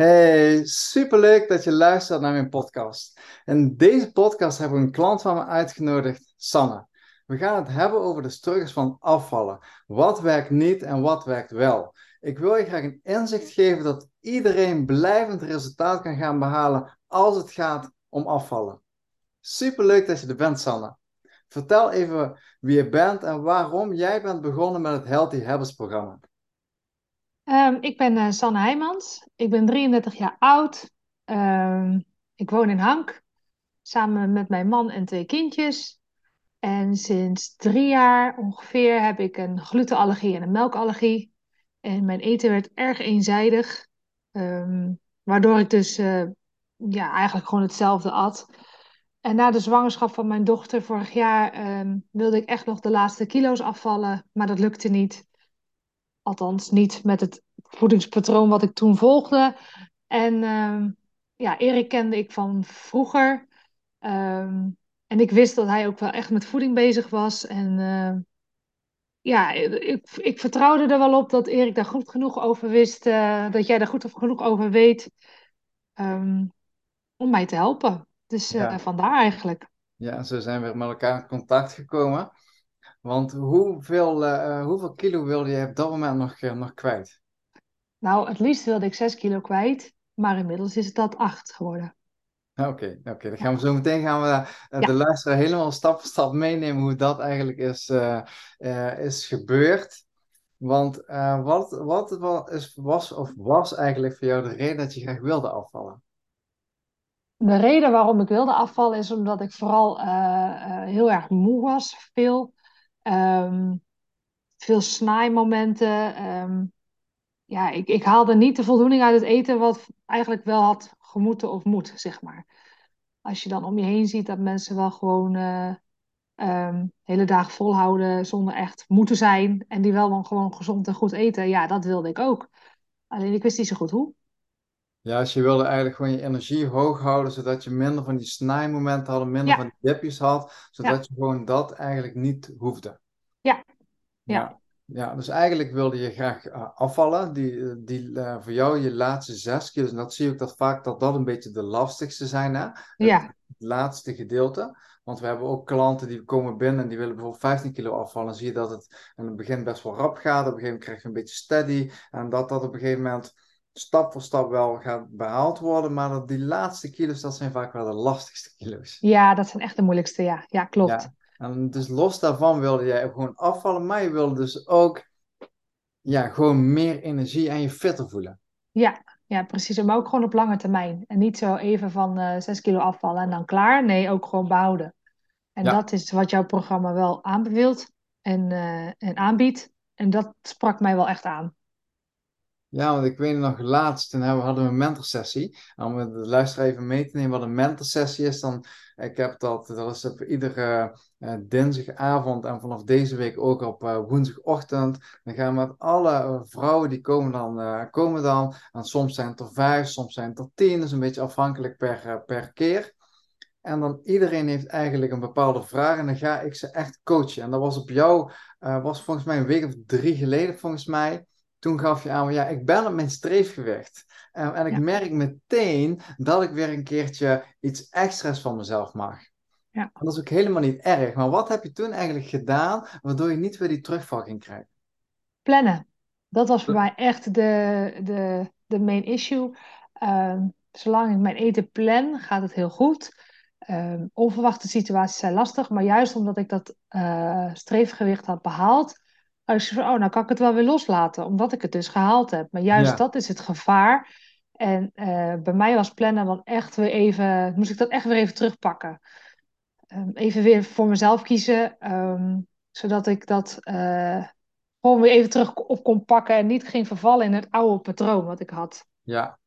Hey, superleuk dat je luistert naar mijn podcast. In deze podcast hebben we een klant van me uitgenodigd, Sanne. We gaan het hebben over de struggles van afvallen. Wat werkt niet en wat werkt wel. Ik wil je graag een inzicht geven dat iedereen blijvend resultaat kan gaan behalen als het gaat om afvallen. Superleuk dat je er bent, Sanne. Vertel even wie je bent en waarom jij bent begonnen met het Healthy Habits programma. Um, ik ben uh, Sanne Heijmans. Ik ben 33 jaar oud. Um, ik woon in Hank. Samen met mijn man en twee kindjes. En sinds drie jaar ongeveer heb ik een glutenallergie en een melkallergie. En mijn eten werd erg eenzijdig. Um, waardoor ik dus uh, ja, eigenlijk gewoon hetzelfde at. En na de zwangerschap van mijn dochter vorig jaar wilde ik echt nog de laatste kilo's afvallen. Maar dat lukte niet. Althans, niet met het voedingspatroon wat ik toen volgde. En uh, ja, Erik kende ik van vroeger. Um, en ik wist dat hij ook wel echt met voeding bezig was. En uh, ja, ik, ik vertrouwde er wel op dat Erik daar goed genoeg over wist. Uh, dat jij daar goed genoeg over weet. Um, om mij te helpen. Dus uh, ja. vandaar eigenlijk. Ja, zo zijn we met elkaar in contact gekomen. Want hoeveel, uh, hoeveel kilo wilde je op dat moment nog, uh, nog kwijt? Nou, het liefst wilde ik 6 kilo kwijt, maar inmiddels is het dat 8 geworden. Oké, okay, oké. Okay. Dan gaan we zo meteen gaan we uh, ja. de luisteraar helemaal stap voor stap meenemen hoe dat eigenlijk is, is gebeurd. Want wat, wat, wat is, was of was eigenlijk voor jou de reden dat je graag wilde afvallen? De reden waarom ik wilde afvallen is omdat ik vooral heel erg moe was, veel. Um, veel snijmomenten. Um, ja, ik, ik haalde niet de voldoening uit het eten wat eigenlijk wel had gemoeten of moet, zeg maar. Als je dan om je heen ziet dat mensen wel gewoon uh, hele dagen volhouden zonder echt moeten zijn. En die wel dan gewoon gezond en goed eten. Ja, dat wilde ik ook. Alleen ik wist niet zo goed hoe. Ja, als je wilde eigenlijk gewoon je energie hoog houden, zodat je minder van die snijmomenten had, minder ja. van die dipjes had, zodat ja. je gewoon dat eigenlijk niet hoefde. Ja. Ja. ja. ja dus eigenlijk wilde je graag uh, afvallen, die, die uh, voor jou je laatste zes kilo, en dat zie je ook dat vaak dat dat een beetje de lastigste zijn, hè? Ja. Het, het laatste gedeelte. Want we hebben ook klanten die komen binnen en die willen bijvoorbeeld 15 kilo afvallen. Dan zie je dat het in het begin best wel rap gaat. Op een gegeven moment krijg je een beetje steady. En dat dat op een gegeven moment stap voor stap wel gaat behaald worden. Maar dat die laatste kilo's, dat zijn vaak wel de lastigste kilo's. Ja, dat zijn echt de moeilijkste, ja. Ja, klopt. Ja. En dus los daarvan wilde jij gewoon afvallen, maar je wilde dus ook ja, gewoon meer energie en je fitter voelen. Ja, ja, precies. Maar ook gewoon op lange termijn. En niet zo even van uh, 6 kilo afvallen en dan klaar. Nee, ook gewoon behouden. En ja. dat is wat jouw programma wel aanbeveelt en, uh, en aanbiedt. En dat sprak mij wel echt aan. Ja, want ik weet nog laatst, toen hadden we een mentorsessie. Om de luisteraar even mee te nemen wat een mentorsessie is, dan, ik heb dat, dat is op iedere uh, dinsdagavond en vanaf deze week ook op uh, woensdagochtend. Dan gaan we met alle vrouwen die komen dan, komen dan. En soms zijn het er vijf, soms zijn het er tien, dus een beetje afhankelijk per, per keer. En dan iedereen heeft eigenlijk een bepaalde vraag en dan ga ik ze echt coachen. En dat was op jou, was volgens mij een week of drie geleden volgens mij toen gaf je aan, ja, ik ben op mijn streefgewicht. Uh, en ik ja. merk meteen dat ik weer een keertje iets extra's van mezelf mag. Ja. En dat is ook helemaal niet erg. Maar wat heb je toen eigenlijk gedaan, waardoor je niet weer die terugval ging krijgen? Plannen. Dat was voor mij echt de, de, de main issue. Um, zolang ik mijn eten plan, gaat het heel goed. Um, onverwachte situaties zijn lastig, maar juist omdat ik dat uh, streefgewicht had behaald, als je van, oh, nou kan ik het wel weer loslaten, omdat ik het dus gehaald heb. Maar juist ja. dat is het gevaar. En uh, bij mij was plannen dan echt weer even, moest ik dat echt weer even terugpakken. Um, even weer voor mezelf kiezen, um, zodat ik dat uh, gewoon weer even terug op kon pakken en niet ging vervallen in het oude patroon wat ik had. Ja,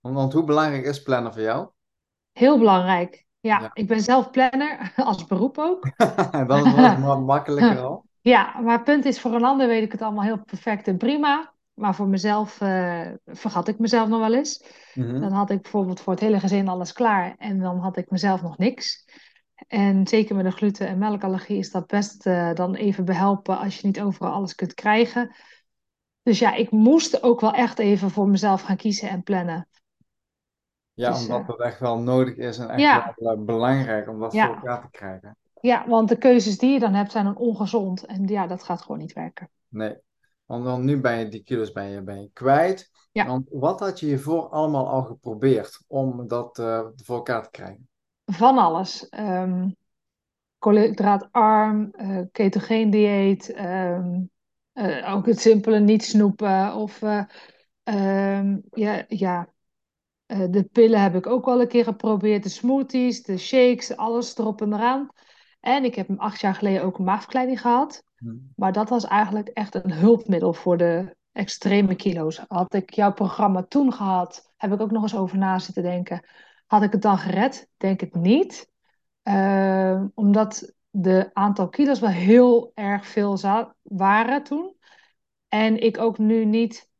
want, hoe belangrijk is plannen voor jou? Heel belangrijk. Ja, ja. ik ben zelf planner, als beroep ook. dat is wel makkelijker al. Ja, maar het punt is, voor een ander weet ik het allemaal heel perfect en prima. Maar voor mezelf uh, vergat ik mezelf nog wel eens. Mm -hmm. Dan had ik bijvoorbeeld voor het hele gezin alles klaar en dan had ik mezelf nog niks. En zeker met een gluten- en melkallergie is dat best uh, dan even behelpen als je niet overal alles kunt krijgen. Dus ja, ik moest ook wel echt even voor mezelf gaan kiezen en plannen. Ja, Dus omdat eh, dat echt wel nodig is en echt ja, wel eh, belangrijk om dat voor elkaar te krijgen. Ja, want de keuzes die je dan hebt zijn dan ongezond. En ja, dat gaat gewoon niet werken. Nee, want dan nu ben je die kilo's ben je, ben je kwijt. Ja, Want wat had je hiervoor allemaal al geprobeerd om dat eh, voor elkaar te krijgen? van alles. Ehm koolhydraatarm, eh ketogeen dieet, ehm, eh, ook het simpele niet snoepen. Of eh, ehm, ja, ja de pillen heb ik ook al een keer geprobeerd. De smoothies, de shakes, alles erop en eraan. En ik heb hem acht jaar geleden ook een maagverkleining gehad. Hm. Maar dat was eigenlijk echt een hulpmiddel voor de extreme kilo's. Had ik jouw programma toen gehad, heb ik ook nog eens over na zitten denken. Had ik het dan gered? Denk het niet. Ehm, omdat de aantal kilo's wel heel erg veel waren toen. En ik ook nu niet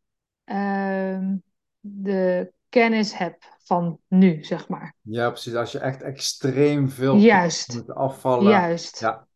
ehm, de kennis heb van nu, zeg maar. Ja, precies. Als je echt extreem veel Juist, moet afvallen. juist, Ja,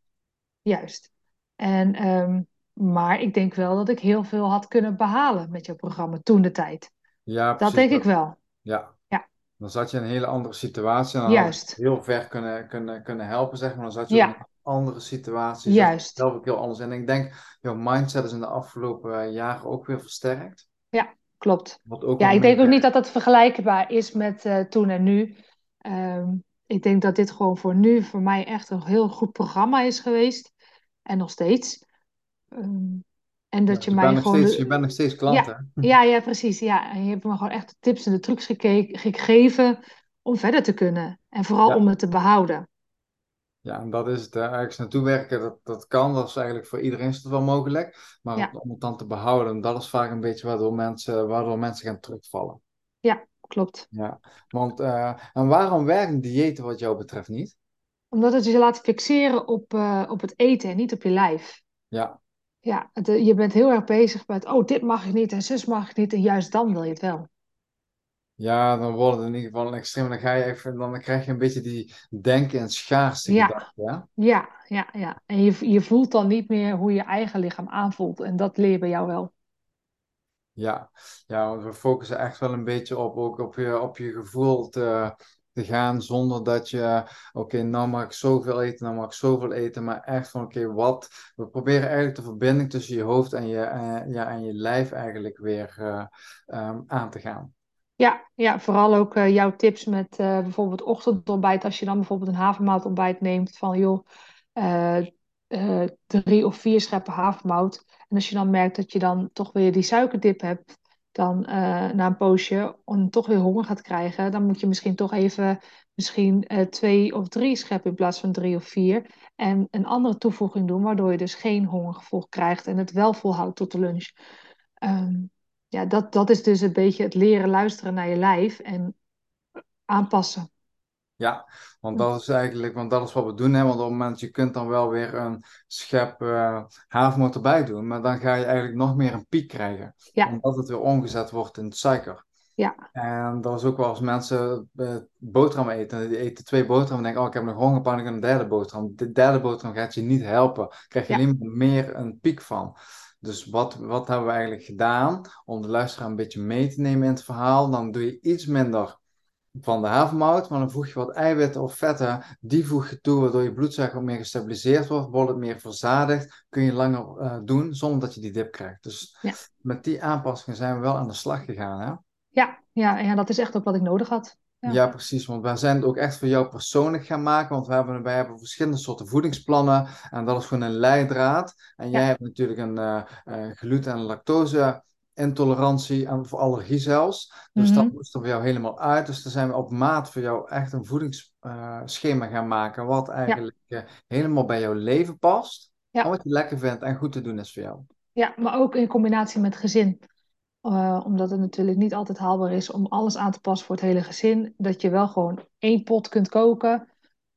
juist. En, ehm, maar ik denk wel dat ik heel veel had kunnen behalen met jouw programma toen de tijd. ja, Dat precies. denk ik Dat, wel. ja. Ja, Dan zat je in een hele andere situatie en dan had ik juist, heel ver kunnen, kunnen, kunnen helpen, zeg maar. Dan zat je in een andere situatie, je juist. zelf ook heel anders. En ik denk, jouw mindset is in de afgelopen eh, jaren ook weer versterkt. Ja, klopt. Ja, ik denk ook niet dat dat vergelijkbaar is met eh, toen en nu. Ehm, ik denk dat dit gewoon voor nu, voor mij echt een heel goed programma is geweest. En nog steeds. Ehm, en Ja, dat je mij nog gewoon steeds, je bent nog steeds klant, hè? ja, ja, ja, precies. Ja. En je hebt me gewoon echt de tips en de trucs gegeven om verder te kunnen. En vooral Ja. om het te behouden. Ja, en dat is het. Ergens naartoe werken, dat, dat kan. Dat is eigenlijk voor iedereen is het wel mogelijk. Maar Ja, om het dan te behouden, dat is vaak een beetje waardoor mensen, waardoor mensen gaan terugvallen. ja, klopt. Ja, want eh, en waarom werken diëten wat jou betreft niet? Omdat het je laat fixeren op, eh, op het eten en niet op je lijf. Ja, Ja, het, je bent heel erg bezig met, oh, dit mag ik niet en zus mag ik niet. En juist dan wil je het wel. Ja, dan wordt het in ieder geval een extreem. Dan ga je even, dan krijg je een beetje die denken en schaarste Ja, gedachte. Ja? ja, ja, ja. En je, je voelt dan niet meer hoe je eigen lichaam aanvoelt. En dat leer bij jou wel. Ja, ja, want we focussen echt wel een beetje op, ook op je, op je gevoel te, te gaan, zonder dat je, oké, nou mag ik zoveel eten, nou mag ik zoveel eten, maar echt van, oké, wat? We proberen eigenlijk de verbinding tussen je hoofd en je, eh, ja, en je lijf eigenlijk weer eh, ehm, aan te gaan. Ja, ja, vooral ook eh, jouw tips met eh, bijvoorbeeld ochtendontbijt. Als je dan bijvoorbeeld een havermoutontbijt neemt van joh, eh, drie of vier scheppen havermout. En als je dan merkt dat je dan toch weer die suikerdip hebt, dan na een poosje en toch weer honger gaat krijgen, dan moet je misschien toch even misschien twee of drie scheppen in plaats van drie of vier. En een andere toevoeging doen, waardoor je dus geen hongergevoel krijgt en het wel volhoudt tot de lunch. Ehm, ja, dat, dat is dus een beetje het leren luisteren naar je lijf en aanpassen. Ja, want dat is eigenlijk, want dat is wat we doen, hè? Want op het moment, je kunt dan wel weer een schep eh havermout erbij doen, maar dan ga je eigenlijk nog meer een piek krijgen, Ja, omdat het weer omgezet wordt in suiker. ja, En dat is ook wel als mensen eh, boterham eten. Die eten twee boterhammen en denken, oh, ik heb nog honger, pak ik een derde boterham. De derde boterham gaat je niet helpen. Krijg je ja, maar meer een piek van. Dus wat, wat hebben we eigenlijk gedaan om de luisteraar een beetje mee te nemen in het verhaal? Dan doe je iets minder van de havermout, maar dan voeg je wat eiwitten of vetten. Die voeg je toe, waardoor je bloedsuiker meer gestabiliseerd wordt, wordt het meer verzadigd. Kun je langer eh, doen zonder dat je die dip krijgt. Dus ja, met die aanpassingen zijn we wel aan de slag gegaan, hè? ja, ja, ja, dat is echt ook wat ik nodig had. Ja, Ja, precies. Want wij zijn het ook echt voor jou persoonlijk gaan maken. Want we hebben, wij hebben verschillende soorten voedingsplannen. En dat is gewoon een leidraad. En jij ja, hebt natuurlijk een eh, eh, gluten- en lactose-intolerantie. En voor allergie zelfs. Dus dat mhm, moest er voor jou helemaal uit. Dus dan zijn we op maat voor jou echt een voedingsschema gaan maken. Wat eigenlijk eh, helemaal bij jouw leven past. En wat je lekker vindt en goed te doen is voor jou. ja, maar ook in combinatie met gezin. Eh, omdat het natuurlijk niet altijd haalbaar is om alles aan te passen voor het hele gezin. Dat je wel gewoon één pot kunt koken.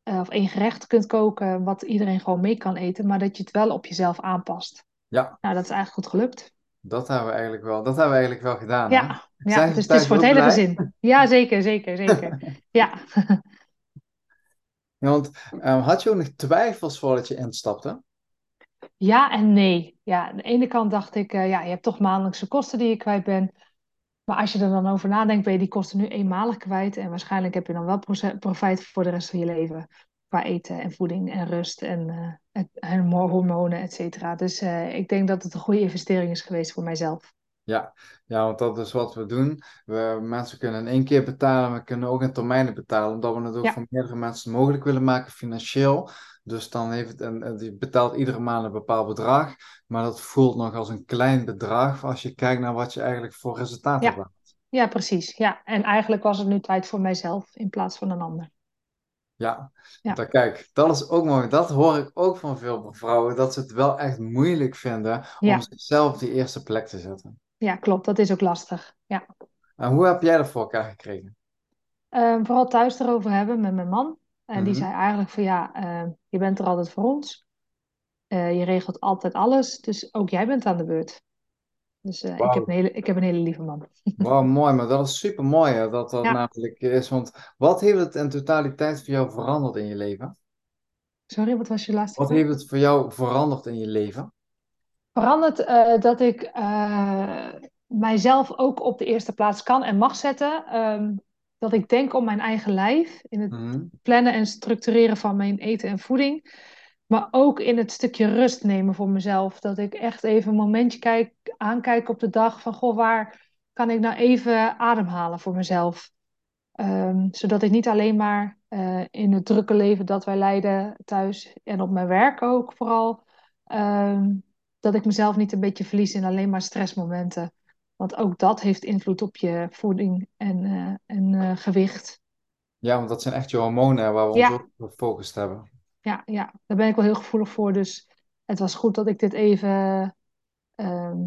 eh, of één gerecht kunt koken. Wat iedereen gewoon mee kan eten. Maar dat je het wel op jezelf aanpast. Ja, Nou, dat is eigenlijk goed gelukt. dat hebben we eigenlijk wel, dat hebben we eigenlijk wel gedaan, hè? Ja, ja, dus het is voor het hele blij? gezin. Ja, zeker, zeker, zeker. Ja. Ja, want ehm, had je ook nog twijfels voordat je instapte? Ja en nee. Ja, aan de ene kant dacht ik, eh, ja, je hebt toch maandelijkse kosten die je kwijt bent. Maar als je er dan over nadenkt, ben je die kosten nu eenmalig kwijt. En waarschijnlijk heb je dan wel profijt voor de rest van je leven. Qua eten en voeding en rust en, eh, en, en hormonen, et cetera. Dus eh, ik denk dat het een goede investering is geweest voor mijzelf. Ja, ja, want dat is wat we doen. We, mensen kunnen in één keer betalen, we kunnen ook in termijnen betalen, omdat we het ook Ja, voor meerdere mensen mogelijk willen maken financieel. Dus dan heeft het een, een- je betaalt iedere maand een bepaald bedrag, maar dat voelt nog als een klein bedrag als je kijkt naar wat je eigenlijk voor resultaat hebt. ja, ja, precies. Ja. En eigenlijk was het nu tijd voor mijzelf in plaats van een ander. Ja, Ja, dan kijk, dat is ook mooi. Dat hoor ik ook van veel vrouwen, dat ze het wel echt moeilijk vinden om ja, zichzelf op die eerste plek te zetten. Ja, klopt. Dat is ook lastig. Ja. En hoe heb jij dat voor elkaar gekregen? Ehm, vooral thuis erover hebben met mijn man. En die Mhm. zei eigenlijk van ja, ehm, je bent er altijd voor ons. Eh, je regelt altijd alles. Dus ook jij bent aan de beurt. Dus eh, ik heb een hele, ik heb een hele lieve man. Wauw, mooi, maar dat is super mooi hè, dat dat Ja, namelijk is. Want wat heeft het in totaliteit voor jou veranderd in je leven? sorry, wat was je laatste Wat vraag? heeft het voor jou veranderd in je leven? Verandert eh, dat ik eh, mijzelf ook op de eerste plaats kan en mag zetten. Ehm, dat ik denk om mijn eigen lijf in het Mhm. plannen en structureren van mijn eten en voeding. Maar ook in het stukje rust nemen voor mezelf. Dat ik echt even een momentje kijk, aankijk op de dag van goh, waar kan ik nou even ademhalen voor mezelf? Ehm, zodat ik niet alleen maar eh, in het drukke leven dat wij leiden thuis en op mijn werk ook vooral, ehm, dat ik mezelf niet een beetje verlies in alleen maar stressmomenten. Want ook dat heeft invloed op je voeding en, eh, en eh, gewicht. Ja, want dat zijn echt je hormonen waar we ons Ja, op gefocust hebben. ja, ja, daar ben ik wel heel gevoelig voor. Dus het was goed dat ik dit even, ehm,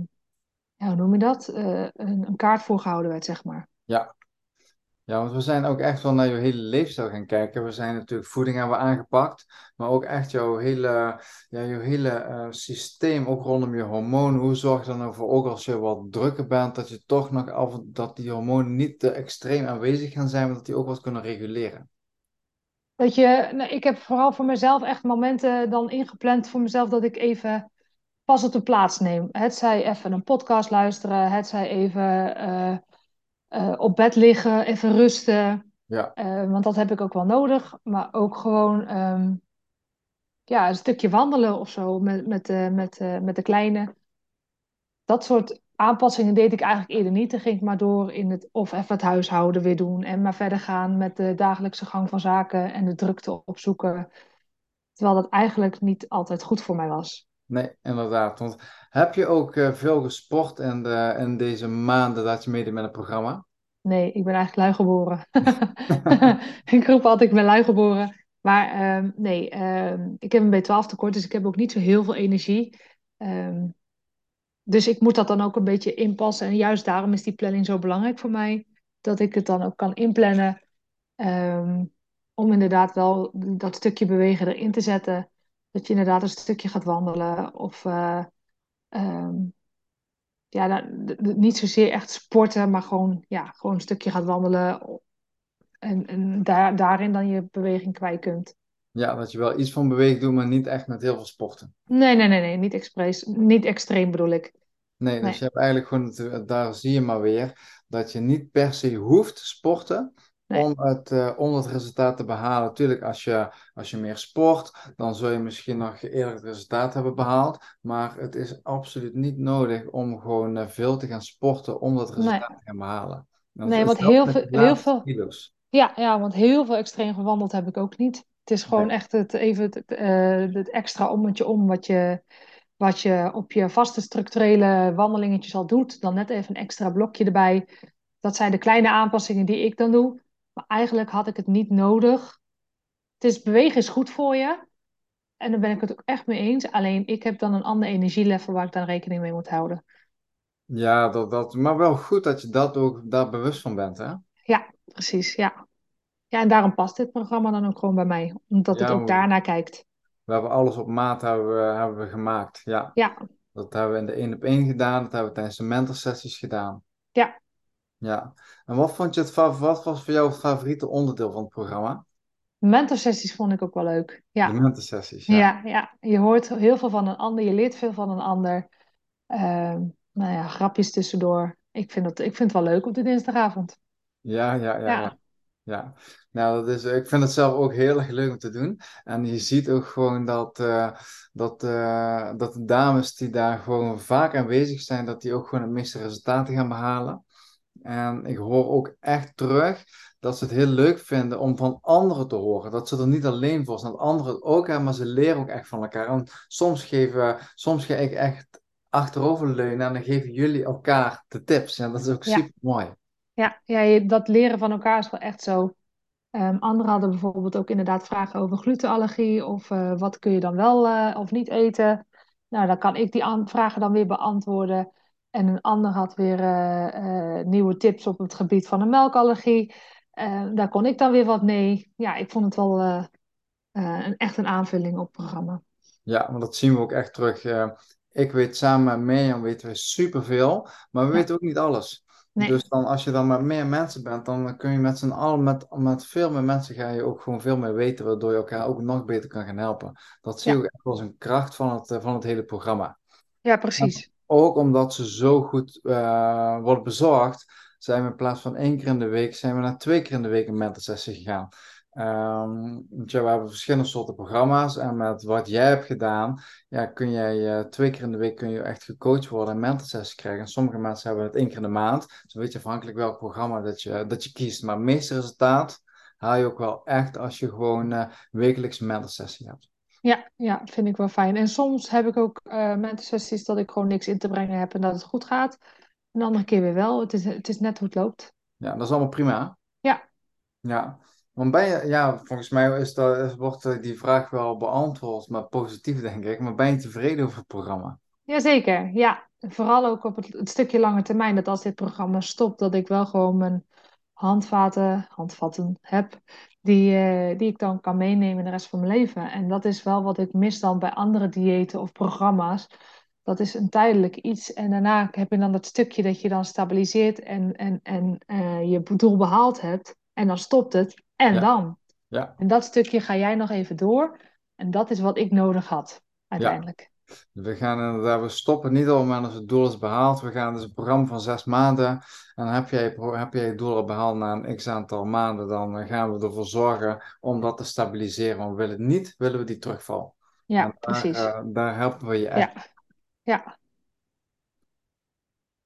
ja, hoe noem je dat? Eh, een, een kaart voorgehouden werd, zeg maar. Ja. Ja, want we zijn ook echt wel naar je hele leefstijl gaan kijken. We zijn natuurlijk voeding hebben we aangepakt, maar ook echt jouw hele, ja, jouw hele eh, systeem, ook rondom je hormonen. Hoe zorg je er nou voor, ook als je wat drukker bent, dat je toch nog af, dat die hormonen niet te extreem aanwezig gaan zijn, maar dat die ook wat kunnen reguleren. Dat je, nou, ik heb vooral voor mezelf echt momenten dan ingepland voor mezelf dat ik even pas op de plaats neem. Het zij even een podcast luisteren, het zij even eh, eh, op bed liggen, even rusten. Ja, Eh, want dat heb ik ook wel nodig. Maar ook gewoon ehm, ja, een stukje wandelen of zo met, met, de met, eh, met de kleine. Dat soort aanpassingen deed ik eigenlijk eerder niet. Dan ging ik maar door in het of even het huishouden weer doen. En maar verder gaan met de dagelijkse gang van zaken en de drukte opzoeken. Terwijl dat eigenlijk niet altijd goed voor mij was. nee, inderdaad. Want heb je ook eh, veel gesport de, in deze maanden dat je meedoet met het programma? Nee, ik ben eigenlijk lui geboren. Ik roep altijd, ik ben lui geboren. Maar ehm, nee, ehm, ik heb een B12 tekort, dus ik heb ook niet zo heel veel energie. Ehm, dus ik moet dat dan ook een beetje inpassen. En juist daarom is die planning zo belangrijk voor mij. Dat ik het dan ook kan inplannen. om inderdaad wel dat stukje bewegen erin te zetten. Dat je inderdaad een stukje gaat wandelen. Of eh, ehm, ja, nou, d- d- niet zozeer echt sporten, maar gewoon, ja, gewoon een stukje gaat wandelen. En, en daar, daarin dan je beweging kwijt kunt. Ja, dat je wel iets van beweegt doet, maar niet echt met heel veel sporten. Nee, nee, nee, nee, niet expres, niet extreem bedoel ik. Nee, dus je hebt eigenlijk gewoon, daar zie je maar weer, dat je niet per se hoeft te sporten nee, om het, eh, om het resultaat te behalen. Natuurlijk, als je, als je meer sport, dan zul je misschien nog eerder het resultaat hebben behaald. Maar het is absoluut niet nodig om gewoon eh, veel te gaan sporten om dat nee, resultaat te gaan behalen. Dat nee, want heel veel, heel veel, kilo's. ja, ja, want heel veel extreem gewandeld heb ik ook niet. Het is gewoon Nee. echt het, even het, eh, het extra ommetje om wat je, wat je op je vaste structurele wandelingetjes al doet. Dan net even een extra blokje erbij. Dat zijn de kleine aanpassingen die ik dan doe. Maar eigenlijk had ik het niet nodig. Het is, bewegen is goed voor je. En daar ben ik het ook echt mee eens. Alleen ik heb dan een ander energielevel waar ik dan rekening mee moet houden. Ja, dat, dat, maar wel goed dat je dat ook daar bewust van bent, hè? Ja, precies. Ja. Ja, en daarom past dit programma dan ook gewoon bij mij. Omdat het ook daarnaar kijkt. we hebben alles op maat hebben we, hebben we gemaakt. Ja, Ja, dat hebben we in de één op één gedaan. Dat hebben we tijdens de mentorsessies gedaan. ja. Ja. En wat vond je het, wat was voor jou het favoriete onderdeel van het programma? mentorsessies vond ik ook wel leuk. De Ja. mentorsessies, ja. Ja, ja, je hoort heel veel van een ander, je leert veel van een ander. Ehm, nou ja, grapjes tussendoor. Ik vind het, ik vind het wel leuk op de dinsdagavond. Ja, ja, ja, ja. Ja, Ja, nou, dat is, ik vind het zelf ook heel erg leuk om te doen. En je ziet ook gewoon dat, eh, dat, eh, dat de dames die daar gewoon vaak aanwezig zijn, dat die ook gewoon het meeste resultaten gaan behalen. En ik hoor ook echt terug dat ze het heel leuk vinden om van anderen te horen. Dat ze er niet alleen voor zijn, dat anderen het ook hebben, maar ze leren ook echt van elkaar. En soms, geven, soms ga ik echt achteroverleunen en dan geven jullie elkaar de tips. En dat is ook ja, super mooi. ja, ja, dat leren van elkaar is wel echt zo. Ehm, anderen hadden bijvoorbeeld ook inderdaad vragen over glutenallergie of eh, wat kun je dan wel eh, of niet eten. Nou, dan kan ik die vragen dan weer beantwoorden. En een ander had weer eh, eh, nieuwe tips op het gebied van een melkallergie. Eh, daar kon ik dan weer wat mee. Ja, ik vond het wel een, echt een aanvulling op het programma. Ja, maar dat zien we ook echt terug. Ik weet samen met Mirjam weten we superveel, maar we Ja, weten ook niet alles. nee, Dus dan, als je dan met meer mensen bent, dan kun je met z'n allen, met, met veel meer mensen ga je ook gewoon veel meer weten, waardoor je elkaar ook nog beter kan gaan helpen. Dat zie je ja, ook echt als een kracht van het, van het hele programma. ja, precies. Ook omdat ze zo goed eh, worden bezorgd, zijn we in plaats van één keer in de week, zijn we naar twee keer in de week een mental sessie gegaan. Ehm, want ja, we hebben verschillende soorten programma's en met wat jij hebt gedaan, ja, kun jij eh, twee keer in de week kun je echt gecoacht worden en mental sessie krijgen. En sommige mensen hebben het één keer in de maand, dus weet je afhankelijk welk programma dat je, dat je kiest. Maar het meeste resultaat haal je ook wel echt als je gewoon eh, wekelijks een mental sessie hebt. Ja, ja, vind ik wel fijn. En soms heb ik ook uh, mentorsessies dat ik gewoon niks in te brengen heb en dat het goed gaat. Een andere keer weer wel. Het is, het is net hoe het loopt. Ja, dat is allemaal prima. Ja, Ja, want ben je, ja, volgens mij is dat, wordt die vraag wel beantwoord, maar positief denk ik. Maar ben je tevreden over het programma? jazeker. Ja, vooral ook op het, het stukje lange termijn. Dat als dit programma stopt, dat ik wel gewoon mijn handvaten, handvatten heb. Die, eh, die ik dan kan meenemen de rest van mijn leven. En dat is wel wat ik mis dan bij andere diëten of programma's. Dat is een tijdelijk iets. En daarna heb je dan dat stukje dat je dan stabiliseert en, en, en eh, je doel behaald hebt. En dan stopt het. En Ja, dan. ja, En dat stukje ga jij nog even door. En dat is wat ik nodig had, ja. uiteindelijk. We gaan inderdaad, we stoppen niet op het moment dat het doel is behaald. We gaan dus een programma van zes maanden. En heb jij, heb jij je doel al behaald na een x aantal maanden. Dan gaan we ervoor zorgen om dat te stabiliseren. Want we willen het niet, willen we die terugval. Ja, daar, precies. eh, daar helpen we je Ja, echt. ja.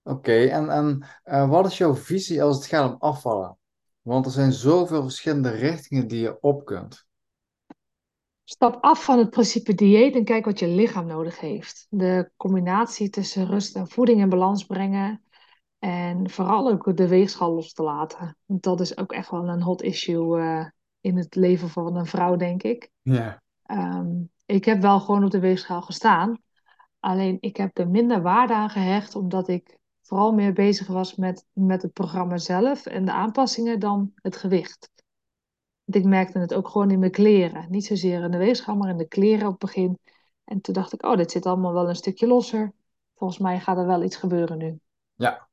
Oké, en, en eh, wat is jouw visie als het gaat om afvallen? Want er zijn zoveel verschillende richtingen die je op kunt. Stap af van het principe dieet en kijk wat je lichaam nodig heeft. De combinatie tussen rust en voeding in balans brengen. En vooral ook de weegschaal los te laten. Dat is ook echt wel een hot issue eh, in het leven van een vrouw, denk ik. Ja, Ehm, ik heb wel gewoon op de weegschaal gestaan. Alleen ik heb er minder waarde aan gehecht, omdat ik vooral meer bezig was met, met het programma zelf en de aanpassingen dan het gewicht. Want ik merkte het ook gewoon in mijn kleren. Niet zozeer in de weegschaal, maar in de kleren op het begin. En toen dacht ik, oh, dit zit allemaal wel een stukje losser. Volgens mij gaat er wel iets gebeuren nu. ja.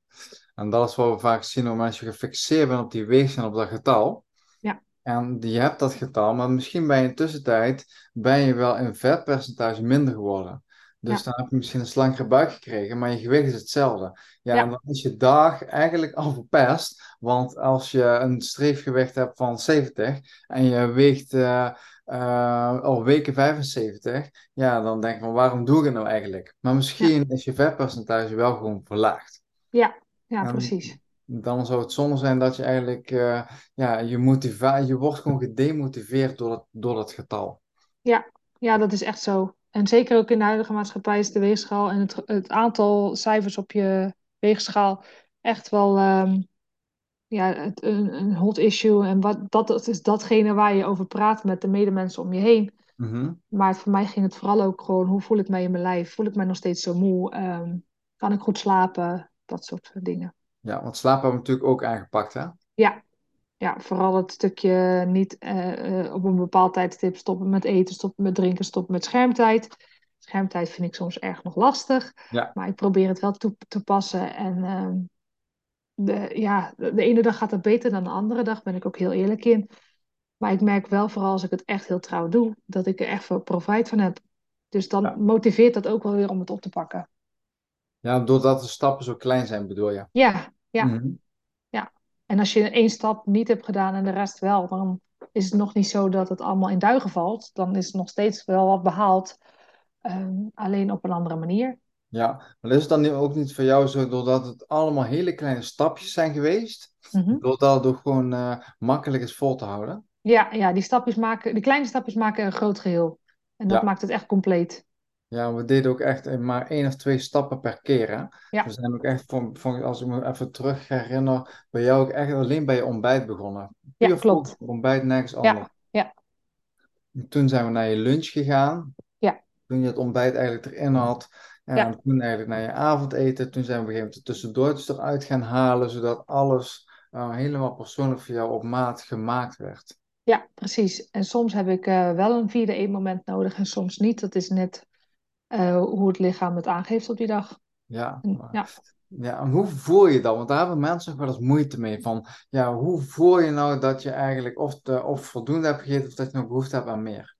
En dat is wat we vaak zien moment dat je gefixeerd bent op die weegschaal, op dat getal. Ja, En je hebt dat getal, maar misschien ben je in de tussentijd ben je wel in vetpercentage minder geworden. Dus ja, dan heb je misschien een slankere buik gekregen, maar je gewicht is hetzelfde. Ja, en dan is je dag eigenlijk al verpest. Want als je een streefgewicht hebt van 70 en je weegt eh, eh, al weken 75, ja, dan denk je van waarom doe ik het nou eigenlijk? Maar ja, misschien is je vetpercentage wel gewoon verlaagd. ja, ja, En precies. dan zou het zonde zijn dat je eigenlijk, eh, ja, je, motiva je wordt gewoon gedemotiveerd door dat, door dat getal. Ja, ja, dat is echt zo. En zeker ook in de huidige maatschappij is de weegschaal en het, het aantal cijfers op je weegschaal echt wel ehm, ja, het, een, een hot issue. En wat, dat, dat is datgene waar je over praat met de medemensen om je heen. Mhm. Maar voor mij ging het vooral ook gewoon, hoe voel ik mij in mijn lijf? Voel ik mij nog steeds zo moe? Ehm, kan ik goed slapen? Dat soort dingen. Ja, want slaap hebben we natuurlijk ook aangepakt, hè? Ja, ja, vooral het stukje niet eh, eh, op een bepaald tijdstip stoppen met eten, stoppen met drinken, stoppen met schermtijd. Schermtijd vind ik soms erg nog lastig, Ja, maar ik probeer het wel toe te passen. En ehm, de, ja, de, de ene dag gaat het beter dan de andere dag, ben ik ook heel eerlijk in. Maar ik merk wel, vooral als ik het echt heel trouw doe, dat ik er echt veel profijt van heb. Dus dan Ja. motiveert dat ook wel weer om het op te pakken. Ja, doordat de stappen zo klein zijn, bedoel je? Ja, ja, Mhm. ja. En als je één stap niet hebt gedaan en de rest wel, dan is het nog niet zo dat het allemaal in duigen valt. Dan is nog steeds wel wat behaald, ehm, alleen op een andere manier. Ja, maar is het dan nu ook niet voor jou zo, doordat het allemaal hele kleine stapjes zijn geweest, Mhm. doordat het ook gewoon eh, makkelijk is vol te houden? Ja, ja, die stapjes maken, die kleine stapjes maken een groot geheel. En dat Ja. maakt het echt compleet. Ja, we deden ook echt maar één of twee stappen per keer, hè? Ja. We zijn ook echt, van, van, als ik me even terug herinner, bij jou ook echt alleen bij je ontbijt begonnen. Ja, Puur klopt. voor ontbijt, nergens anders. Ja, ja, Toen zijn we naar je lunch gegaan. ja, Toen je het ontbijt eigenlijk erin had. En ja, toen eigenlijk naar je avondeten. Toen zijn we op een gegeven moment de tussendoortjes eruit gaan halen, zodat alles eh, helemaal persoonlijk voor jou op maat gemaakt werd. ja, precies. En soms heb ik eh, wel een vierde eetmoment nodig en soms niet. Dat is net eh, hoe het lichaam het aangeeft op die dag. Ja, En, ja. ja, en hoe voel je dat? Want daar hebben mensen wel eens moeite mee. Van, ja, hoe voel je nou dat je eigenlijk of, de, of voldoende hebt gegeten of dat je nog behoefte hebt aan meer?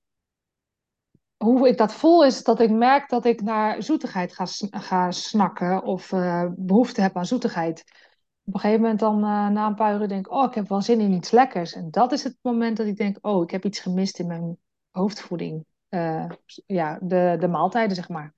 Hoe ik dat voel is dat ik merk dat ik naar zoetigheid ga, snakken of eh, behoefte heb aan zoetigheid. Op een gegeven moment dan eh, na een paar uur denk ik, oh, ik heb wel zin in iets lekkers. En dat is het moment dat ik denk, oh, ik heb iets gemist in mijn hoofdvoeding. Eh, ja, de, de maaltijden, zeg maar.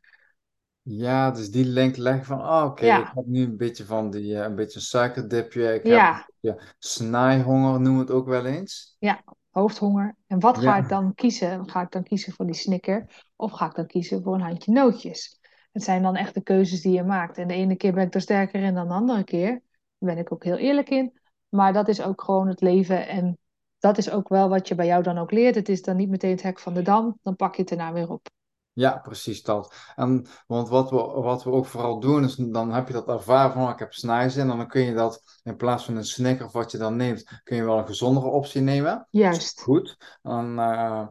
Ja, dus die link leggen van, ah, oké, ik Ja, heb nu een beetje van die, eh, een beetje een suikerdipje. Ik heb ja, beetje snijhonger, noem het ook wel eens. ja, hoofdhonger. En wat ga ik dan kiezen? Ga ik dan kiezen voor die snicker of ga ik dan kiezen voor een handje nootjes? Het zijn dan echt de keuzes die je maakt. En de ene keer ben ik er sterker in dan de andere keer. Daar ben ik ook heel eerlijk in. Maar dat is ook gewoon het leven. En dat is ook wel wat je bij jou dan ook leert. Het is dan niet meteen het hek van de dam. Dan pak je het erna weer op. ja, precies dat. En, want wat we, wat we ook vooral doen, is dan heb je dat ervaren van, oh, ik heb snijzin. En dan kun je dat, in plaats van een snicker of wat je dan neemt, kun je wel een gezondere optie nemen. Juist, goed. En, eh,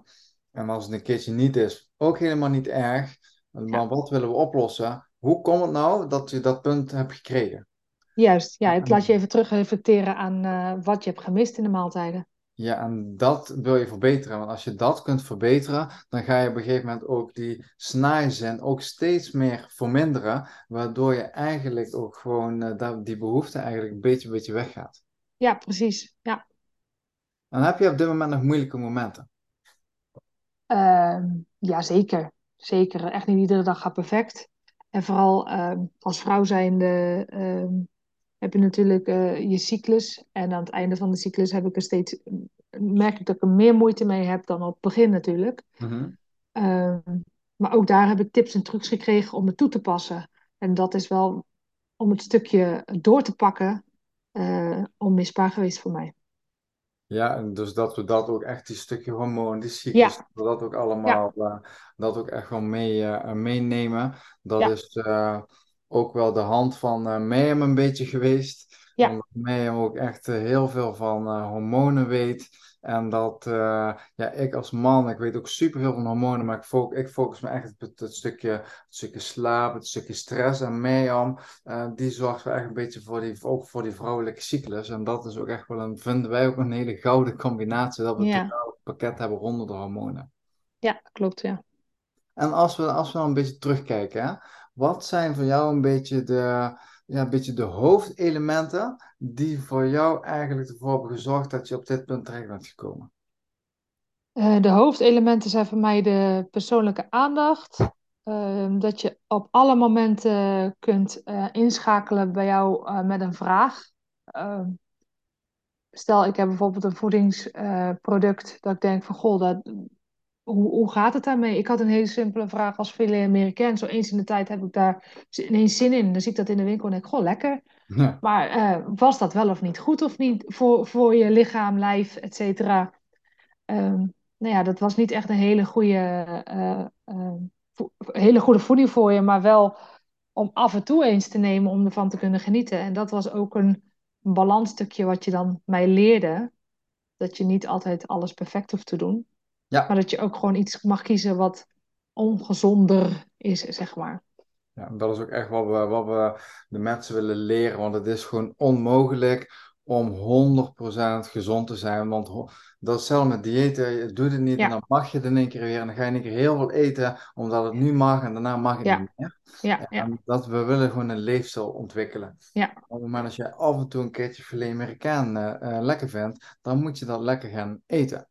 en als het een keertje niet is, ook helemaal niet erg. Maar ja, wat willen we oplossen? Hoe komt het nou dat je dat punt hebt gekregen? juist. Ja, het laat je En- even terug reflecteren aan eh, wat je hebt gemist in de maaltijden. Ja, en dat wil je verbeteren. Want als je dat kunt verbeteren, dan ga je op een gegeven moment ook die snijzin ook steeds meer verminderen. Waardoor je eigenlijk ook gewoon dat- die behoefte eigenlijk een beetje, beetje weggaat. Ja, precies. Ja. En heb je op dit moment nog moeilijke momenten? Ehm, ja, zeker. Zeker. Echt niet iedere dag gaat perfect. En vooral ehm, als vrouw zijnde ehm, heb je natuurlijk eh, je cyclus. En aan het einde van de cyclus heb ik er steeds, merk ik dat ik er meer moeite mee heb dan op het begin natuurlijk. Mhm. Ehm, maar ook daar heb ik tips en trucs gekregen om het toe te passen. En dat is wel om het stukje door te pakken, eh, onmisbaar geweest voor mij. Ja, en dus dat we dat ook echt, die stukje hormoon, die cyclus, Ja, dat ook allemaal, eh, dat ook echt wel mee, meenemen. Dat ja, is ook wel de hand van Mayhem een beetje geweest. ja, Omdat Mayhem ook echt eh, heel veel van eh, hormonen weet. En dat, ja, ik als man, ik weet ook superveel van hormonen, maar ik, fo- ik focus me echt op het, het stukje, het stukje slaap, het stukje stress. En Mayhem, die zorgt wel echt een beetje voor die, ook voor die vrouwelijke cyclus. En dat is ook echt wel een, vinden wij ook een hele gouden combinatie, dat we ja, pakket hebben rondom de hormonen. ja, klopt, ja. En als we, als we dan een beetje terugkijken, hè, wat zijn voor jou een beetje de, ja, een beetje de hoofdelementen die voor jou eigenlijk ervoor hebben gezorgd dat je op dit punt terecht bent gekomen? Eh, de hoofdelementen zijn voor mij de persoonlijke aandacht. Ehm, dat je op alle momenten kunt eh, inschakelen bij jou eh, met een vraag. Ehm, stel, ik heb bijvoorbeeld een voedingsproduct dat ik denk van, goh, dat, hoe, hoe gaat het daarmee? Ik had een hele simpele vraag als filet Amerikaan. Zo eens in de tijd heb ik daar ineens zin in. Dan zie ik dat in de winkel en denk ik, goh, lekker. Ja, Maar eh, was dat wel of niet goed of niet voor, voor je lichaam, lijf, et cetera? Ehm, nou ja, dat was niet echt een hele goede, eh, eh, hele goede voeding voor je, maar wel om af en toe eens te nemen om ervan te kunnen genieten. En dat was ook een balansstukje wat je dan mij leerde. Dat je niet altijd alles perfect hoeft te doen, maar ja, dat je ook gewoon iets mag kiezen wat ongezonder is, zeg maar. ja, dat is ook echt wat we, wat we de mensen willen leren, want het is gewoon onmogelijk om 100% gezond te zijn. Want dat is hetzelfde met diëten. Je doet het niet en dan mag je het in één keer weer. En dan ga je in één keer heel veel eten, omdat het nu mag en daarna mag het niet meer. Ja, ja. dat we willen gewoon een leefstijl ontwikkelen. Ja. Op het moment dat je af en toe een keertje filet Amerikaan uh, lekker vindt, dan moet je dat lekker gaan eten.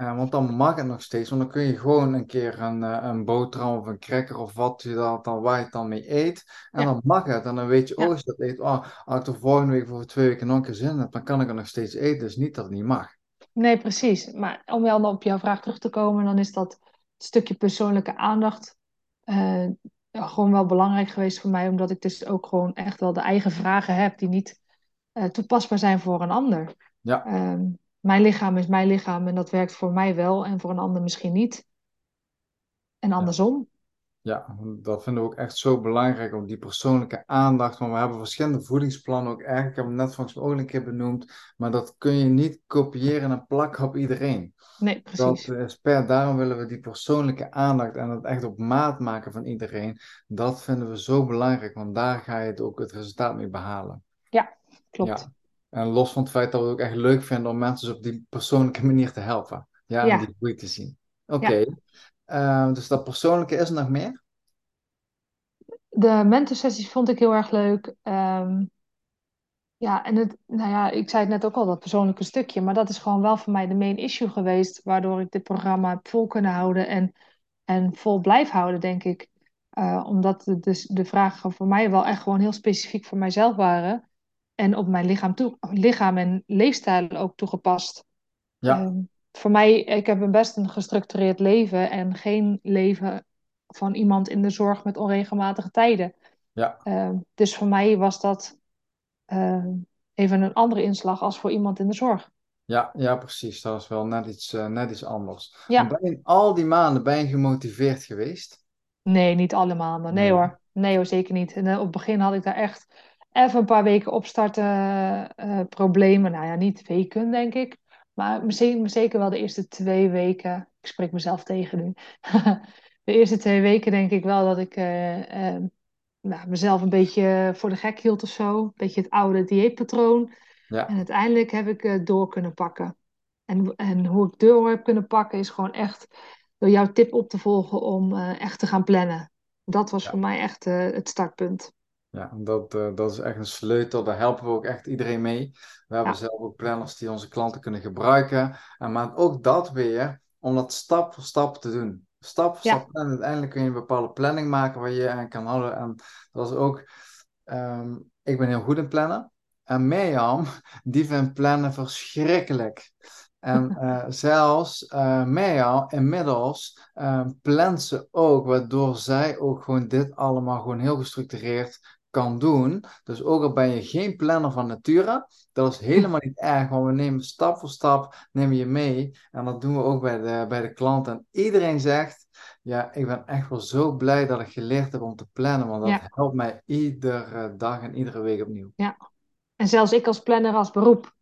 Uh, want dan mag het nog steeds, want dan kun je gewoon een keer een, uh, een boterham of een cracker of wat je dat dan, waar je het dan mee eet. En dan mag het. En dan weet je, oh, als je dat eet, oh, als ik er volgende week voor twee weken nog een keer zin heb, dan kan ik het nog steeds eten. Dus niet dat het niet mag. Nee, precies. Maar om wel op jouw vraag terug te komen, dan is dat stukje persoonlijke aandacht uh, gewoon wel belangrijk geweest voor mij. Omdat ik dus ook gewoon echt wel de eigen vragen heb die niet toepasbaar zijn voor een ander. Ja. Um, mijn lichaam is mijn lichaam en dat werkt voor mij wel en voor een ander misschien niet. En andersom. Ja, dat vinden we ook echt zo belangrijk, om die persoonlijke aandacht. Want we hebben verschillende voedingsplannen ook eigenlijk, ik heb hem net volgens mij ook een keer benoemd, maar dat kun je niet kopiëren en plakken op iedereen. Nee, precies. Dat is per, daarom willen we die persoonlijke aandacht en het echt op maat maken van iedereen. Dat vinden we zo belangrijk, want daar ga je het ook het resultaat mee behalen. Ja, klopt. Ja. En los van het feit dat we het ook echt leuk vinden om mensen dus op die persoonlijke manier te helpen. Ja, om die groei te zien. Oké. Ehm, dus dat persoonlijke is er nog meer? De mentorsessies vond ik heel erg leuk. Ehm, ja, en het, nou ja, ik zei het net ook al, dat persoonlijke stukje. Maar dat is gewoon wel voor mij de main issue geweest. Waardoor ik dit programma heb vol kunnen houden en, en vol blijf houden, denk ik. Uh, omdat de, dus de vragen voor mij wel echt gewoon heel specifiek voor mijzelf waren en op mijn lichaam, toe, lichaam en leefstijl ook toegepast. Ja. Um, voor mij, ik heb een best een gestructureerd leven en geen leven van iemand in de zorg met onregelmatige tijden. Ja. Um, dus voor mij was dat uh, even een andere inslag als voor iemand in de zorg. Ja, ja precies. Dat is wel net iets, uh, net iets anders. Ja. Ben je al die maanden ben je gemotiveerd geweest? Nee, niet alle maanden. Nee, nee. hoor. Nee hoor, zeker niet. En, uh, op het begin had ik daar echt even een paar weken opstarten uh, problemen. Nou ja, niet weken, denk ik. Maar zeker wel de eerste twee weken. Ik spreek mezelf tegen nu. de eerste twee weken denk ik wel dat ik uh, uh, nou, mezelf een beetje voor de gek hield of zo. Een beetje het oude dieetpatroon. Ja. En uiteindelijk heb ik door kunnen pakken. En, en hoe ik door heb kunnen pakken is gewoon echt door jouw tip op te volgen om echt te gaan plannen. Dat was ja. voor mij echt het startpunt. Ja, dat, uh, dat is echt een sleutel. Daar helpen we ook echt iedereen mee. We hebben Ja. zelf ook planners die onze klanten kunnen gebruiken. En maar ook dat weer, om dat stap voor stap te doen. Stap voor Ja. stap. En uiteindelijk kun je een bepaalde planning maken waar je aan kan houden. En dat is ook, ehm, ik ben heel goed in plannen. En Mirjam, die vindt plannen verschrikkelijk. En eh, zelfs eh Mirjam inmiddels eh, plant ze ook, waardoor zij ook gewoon dit allemaal gewoon heel gestructureerd kan doen. Dus ook al ben je geen planner van nature, dat is helemaal niet erg, want we nemen stap voor stap, nemen je mee. En dat doen we ook bij de, bij de klanten. En iedereen zegt, ja, ik ben echt wel zo blij dat ik geleerd heb om te plannen, want dat Ja. helpt mij iedere dag en iedere week opnieuw. En zelfs ik als planner als beroep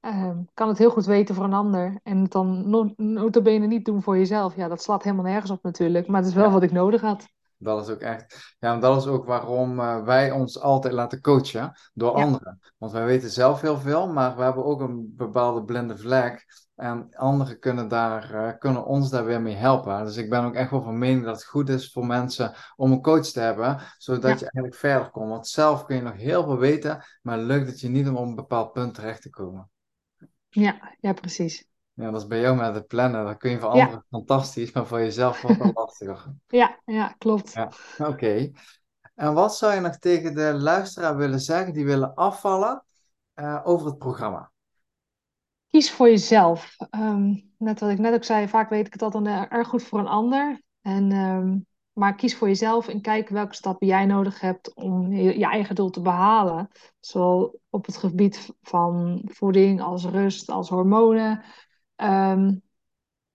ehm, kan het heel goed weten voor een ander. En het dan no- notabene niet doen voor jezelf. Ja, dat slaat helemaal nergens op natuurlijk. Maar het is wel Ja. wat ik nodig had. Dat is ook echt, ja, en dat is ook waarom eh, wij ons altijd laten coachen door Ja. anderen. Want wij weten zelf heel veel, maar we hebben ook een bepaalde blinde vlek. En anderen kunnen, daar, eh, kunnen ons daar weer mee helpen. Dus ik ben ook echt wel van mening dat het goed is voor mensen om een coach te hebben, zodat Ja. je eigenlijk verder komt. Want zelf kun je nog heel veel weten, maar lukt het je niet om op een bepaald punt terecht te komen. Ja, ja, precies. Ja, dat is bij jou met het plannen. Dat kun je voor Ja. anderen fantastisch, maar voor jezelf wordt dat lastiger. Ja, ja, klopt. Ja, oké. En wat zou je nog tegen de luisteraar willen zeggen die willen afvallen eh, over het programma? Kies voor jezelf. Ehm, net wat ik net ook zei, vaak weet ik het altijd eh, erg goed voor een ander. En, ehm, maar kies voor jezelf en kijk welke stappen jij nodig hebt om je, je eigen doel te behalen. Zowel op het gebied van voeding als rust, als hormonen. Ehm,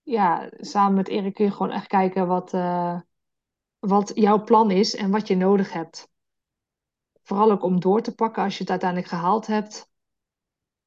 ja, samen met Erik kun je gewoon echt kijken wat, eh, wat jouw plan is en wat je nodig hebt. Vooral ook om door te pakken als je het uiteindelijk gehaald hebt.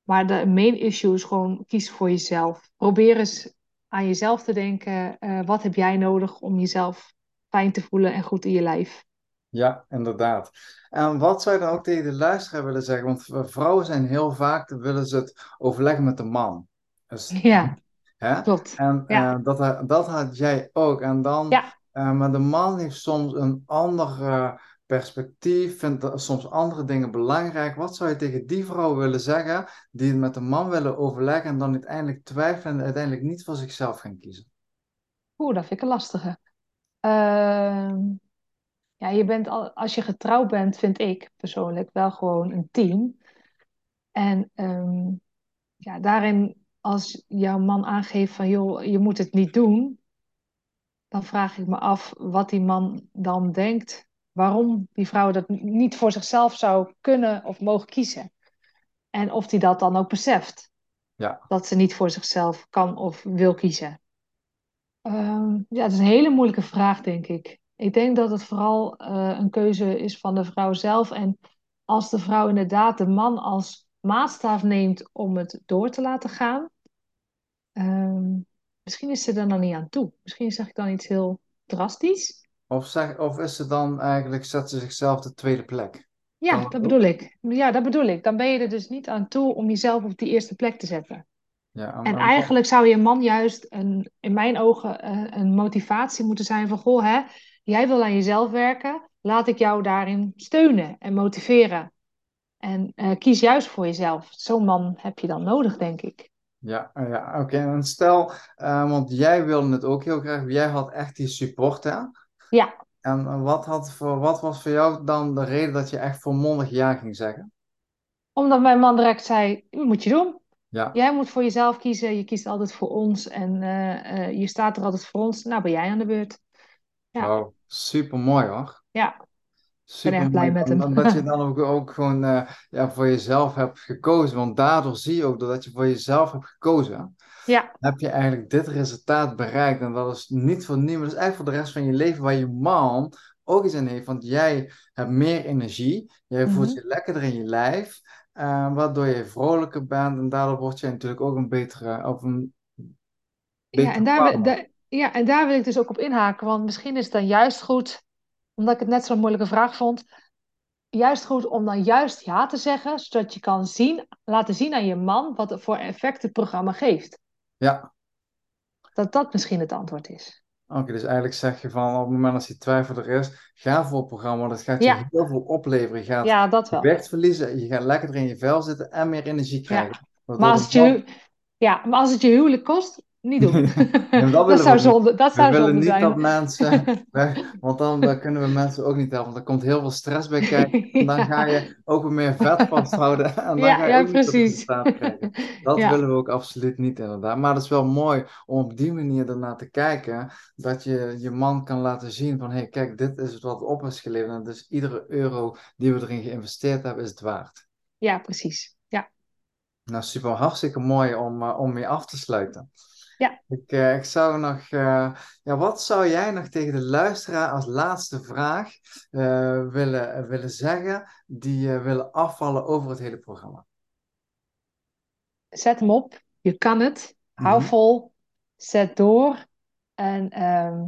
Maar de main issue is gewoon kies voor jezelf. Probeer eens aan jezelf te denken. eh, wat heb jij nodig om jezelf fijn te voelen en goed in je lijf? Ja, inderdaad. En wat zou je dan ook tegen de luisteraar willen zeggen? Want vrouwen zijn heel vaak, willen ze het overleggen met de man. Dus, Ja, hè? klopt. En Ja, eh, dat, dat had jij ook. En dan, ja. eh, maar de man heeft soms een ander perspectief, vindt soms andere dingen belangrijk. Wat zou je tegen die vrouwen willen zeggen die het met de man willen overleggen en dan uiteindelijk twijfelen en uiteindelijk niet voor zichzelf gaan kiezen? Oeh, dat vind ik een lastige. Ehm, ja, je bent al, als je getrouwd bent, vind ik persoonlijk wel gewoon een team. En ehm, ja, daarin, als jouw man aangeeft van, joh, je moet het niet doen, dan vraag ik me af wat die man dan denkt, waarom die vrouw dat niet voor zichzelf zou kunnen of mogen kiezen. En of die dat dan ook beseft, Ja, dat ze niet voor zichzelf kan of wil kiezen. Ehm, ja, het is een hele moeilijke vraag, denk ik. Ik denk dat het vooral eh, een keuze is van de vrouw zelf. En als de vrouw inderdaad de man als maatstaf neemt om het door te laten gaan, ehm, misschien is ze er dan niet aan toe. Misschien zeg ik dan iets heel drastisch. of, zeg, of is ze dan eigenlijk, zet ze zichzelf de tweede plek? Ja, dat bedoel ik. Ja, dat bedoel ik. Dan ben je er dus niet aan toe om jezelf op die eerste plek te zetten. Ja, en, eigenlijk zou je man juist een, in mijn ogen eh, een motivatie moeten zijn van, goh, hè, jij wil aan jezelf werken, laat ik jou daarin steunen en motiveren. En eh, kies juist voor jezelf. Zo'n man heb je dan nodig, denk ik. Ja, eh, ja oké. En stel, eh, want jij wilde het ook heel graag. Jij had echt die support, hè? Ja, En wat, had voor, wat was voor jou dan de reden dat je echt volmondig ja ging zeggen? omdat mijn man direct zei, moet je doen. Ja, Jij moet voor jezelf kiezen, je kiest altijd voor ons en eh, eh, je staat er altijd voor ons. Nou ben jij aan de beurt. Ja, wow. Super mooi hoor. ja, ben Super erg blij met hem. en dat je dan ook, ook gewoon eh, ja, voor jezelf hebt gekozen. Want daardoor zie je ook doordat je voor jezelf hebt gekozen. Ja, heb je eigenlijk dit resultaat bereikt. En dat is niet voor niemand, dat is eigenlijk voor de rest van je leven waar je man ook iets aan heeft. Want jij hebt meer energie, jij voelt mhm. je lekkerder in je lijf, eh, waardoor je vrolijker bent. En daardoor word je natuurlijk ook een betere, of een Ja, betere en daar, daar- ja, en daar wil ik dus ook op inhaken. Want misschien is het dan juist goed, omdat ik het net zo'n moeilijke vraag vond, juist goed om dan juist ja te zeggen, zodat je kan zien, laten zien aan je man wat voor effect het programma geeft. Ja, Dat dat misschien het antwoord is. oké. dus eigenlijk zeg je van op het moment als die twijfel er is, ga voor het programma, want het gaat je Ja, heel veel opleveren. Je gaat ja, dat wel. gewicht verliezen, je gaat lekkerder in je vel zitten en meer energie Ja. krijgen. Maar als het je, hu- ja, maar als het je huwelijk kost, niet doen. Ja, dat Dat willen we zou zonde, dat We zou willen zonde niet dat mensen, we- want dan kunnen we mensen ook niet helpen. Want er komt heel veel stress bij kijken. En dan ga je ook weer meer vet vasthouden. En dan ja, ga je ja, precies. Dat Ja, willen we ook absoluut niet, inderdaad. Maar het is wel mooi om op die manier ernaar te kijken. Dat je je man kan laten zien van, hé, hey, kijk, dit is wat op is geleverd. En dus iedere euro die we erin geïnvesteerd hebben, is het waard. ja, precies. Ja, Nou, super, hartstikke mooi om, eh, om mee af te sluiten. Ja. Ik, eh, ik zou nog, eh, ja, wat zou jij nog tegen de luisteraar als laatste vraag eh, willen, willen zeggen, die willen afvallen over het hele programma? Zet hem op. Je kan het. Hou Mhm. vol. Zet door. En ehm,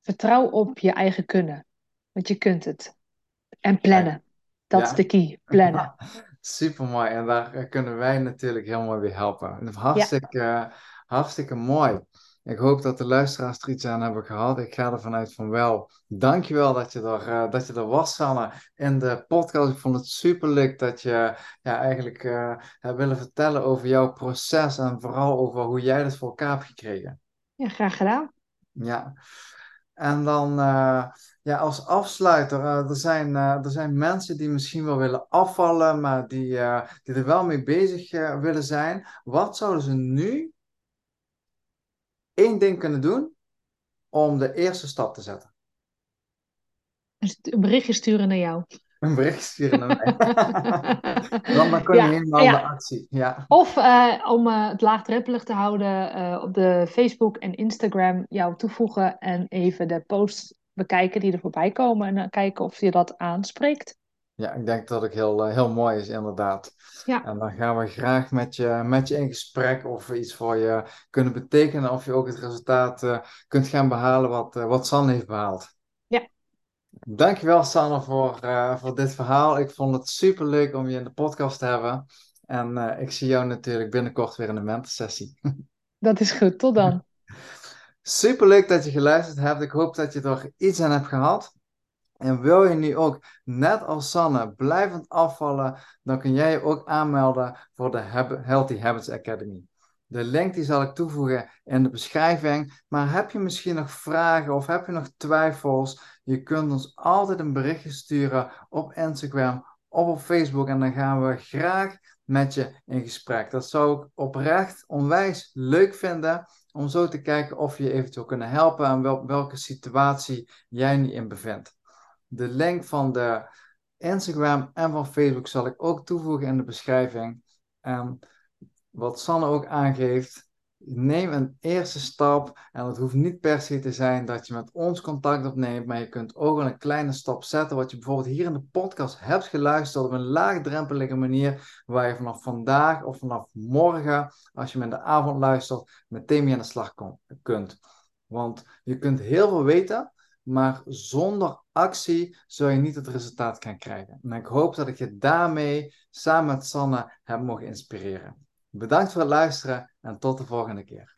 vertrouw op je eigen kunnen. Want je kunt het. En plannen. Dat is de key. Plannen. super mooi. En daar kunnen wij natuurlijk mooi bij helpen. Ja, Hartstikke, mooi. Ik hoop dat de luisteraars er iets aan hebben gehad. Ik ga ervan uit van wel. Dankjewel dat je er, eh, dat je er was, Sanne, in de podcast. Ik vond het super leuk dat je ja, eigenlijk hebt willen vertellen over jouw proces en vooral over hoe jij dat voor elkaar hebt gekregen. ja, graag gedaan. Ja. En dan eh, ja, als afsluiter, er zijn, er zijn mensen die misschien wel willen afvallen, maar die, die er wel mee bezig willen zijn. Wat zouden ze nu één ding kunnen doen om de eerste stap te zetten? Een berichtje sturen naar jou. Een bericht sturen naar mij. Dan, dan kun je Ja, helemaal de actie. Ja, Of eh, om eh, het laagdrempelig te houden, eh, op de Facebook en Instagram jou toevoegen en even de posts bekijken die er voorbij komen en kijken of je dat aanspreekt. Ja ik denk dat het heel, eh, heel mooi is, inderdaad. Ja, En dan gaan we graag met je, met je in gesprek of we iets voor je kunnen betekenen. Of je ook het resultaat eh, kunt gaan behalen wat, eh, wat San heeft behaald. ja, Dankjewel Sanne voor, uh, voor dit verhaal. Ik vond het super leuk om je in de podcast te hebben. En uh, ik zie jou natuurlijk binnenkort weer in de mentorsessie. Dat is goed, tot dan. Super leuk dat je geluisterd hebt. Ik hoop dat je er iets aan hebt gehad. En wil je nu ook, net als Sanne, blijvend afvallen, dan kun jij je ook aanmelden voor de Healthy Habits Academy. De link die zal ik toevoegen in de beschrijving. Maar heb je misschien nog vragen of heb je nog twijfels? Je kunt ons altijd een berichtje sturen op Instagram of op Facebook en dan gaan we graag met je in gesprek. Dat zou ik oprecht onwijs leuk vinden om zo te kijken of je je eventueel kunnen helpen en wel, welke situatie jij nu in bevindt. De link van de Instagram en van Facebook zal ik ook toevoegen in de beschrijving. En wat Sanne ook aangeeft, neem een eerste stap. En het hoeft niet per se te zijn dat je met ons contact opneemt, maar je kunt ook een kleine stap zetten. Wat je bijvoorbeeld hier in de podcast hebt geluisterd op een laagdrempelige manier, waar je vanaf vandaag of vanaf morgen, als je me in de avond luistert, meteen mee aan de slag kunt. Want je kunt heel veel weten, maar zonder actie zul je niet het resultaat gaan krijgen. En ik hoop dat ik je daarmee samen met Sanne heb mogen inspireren. Bedankt voor het luisteren en tot de volgende keer.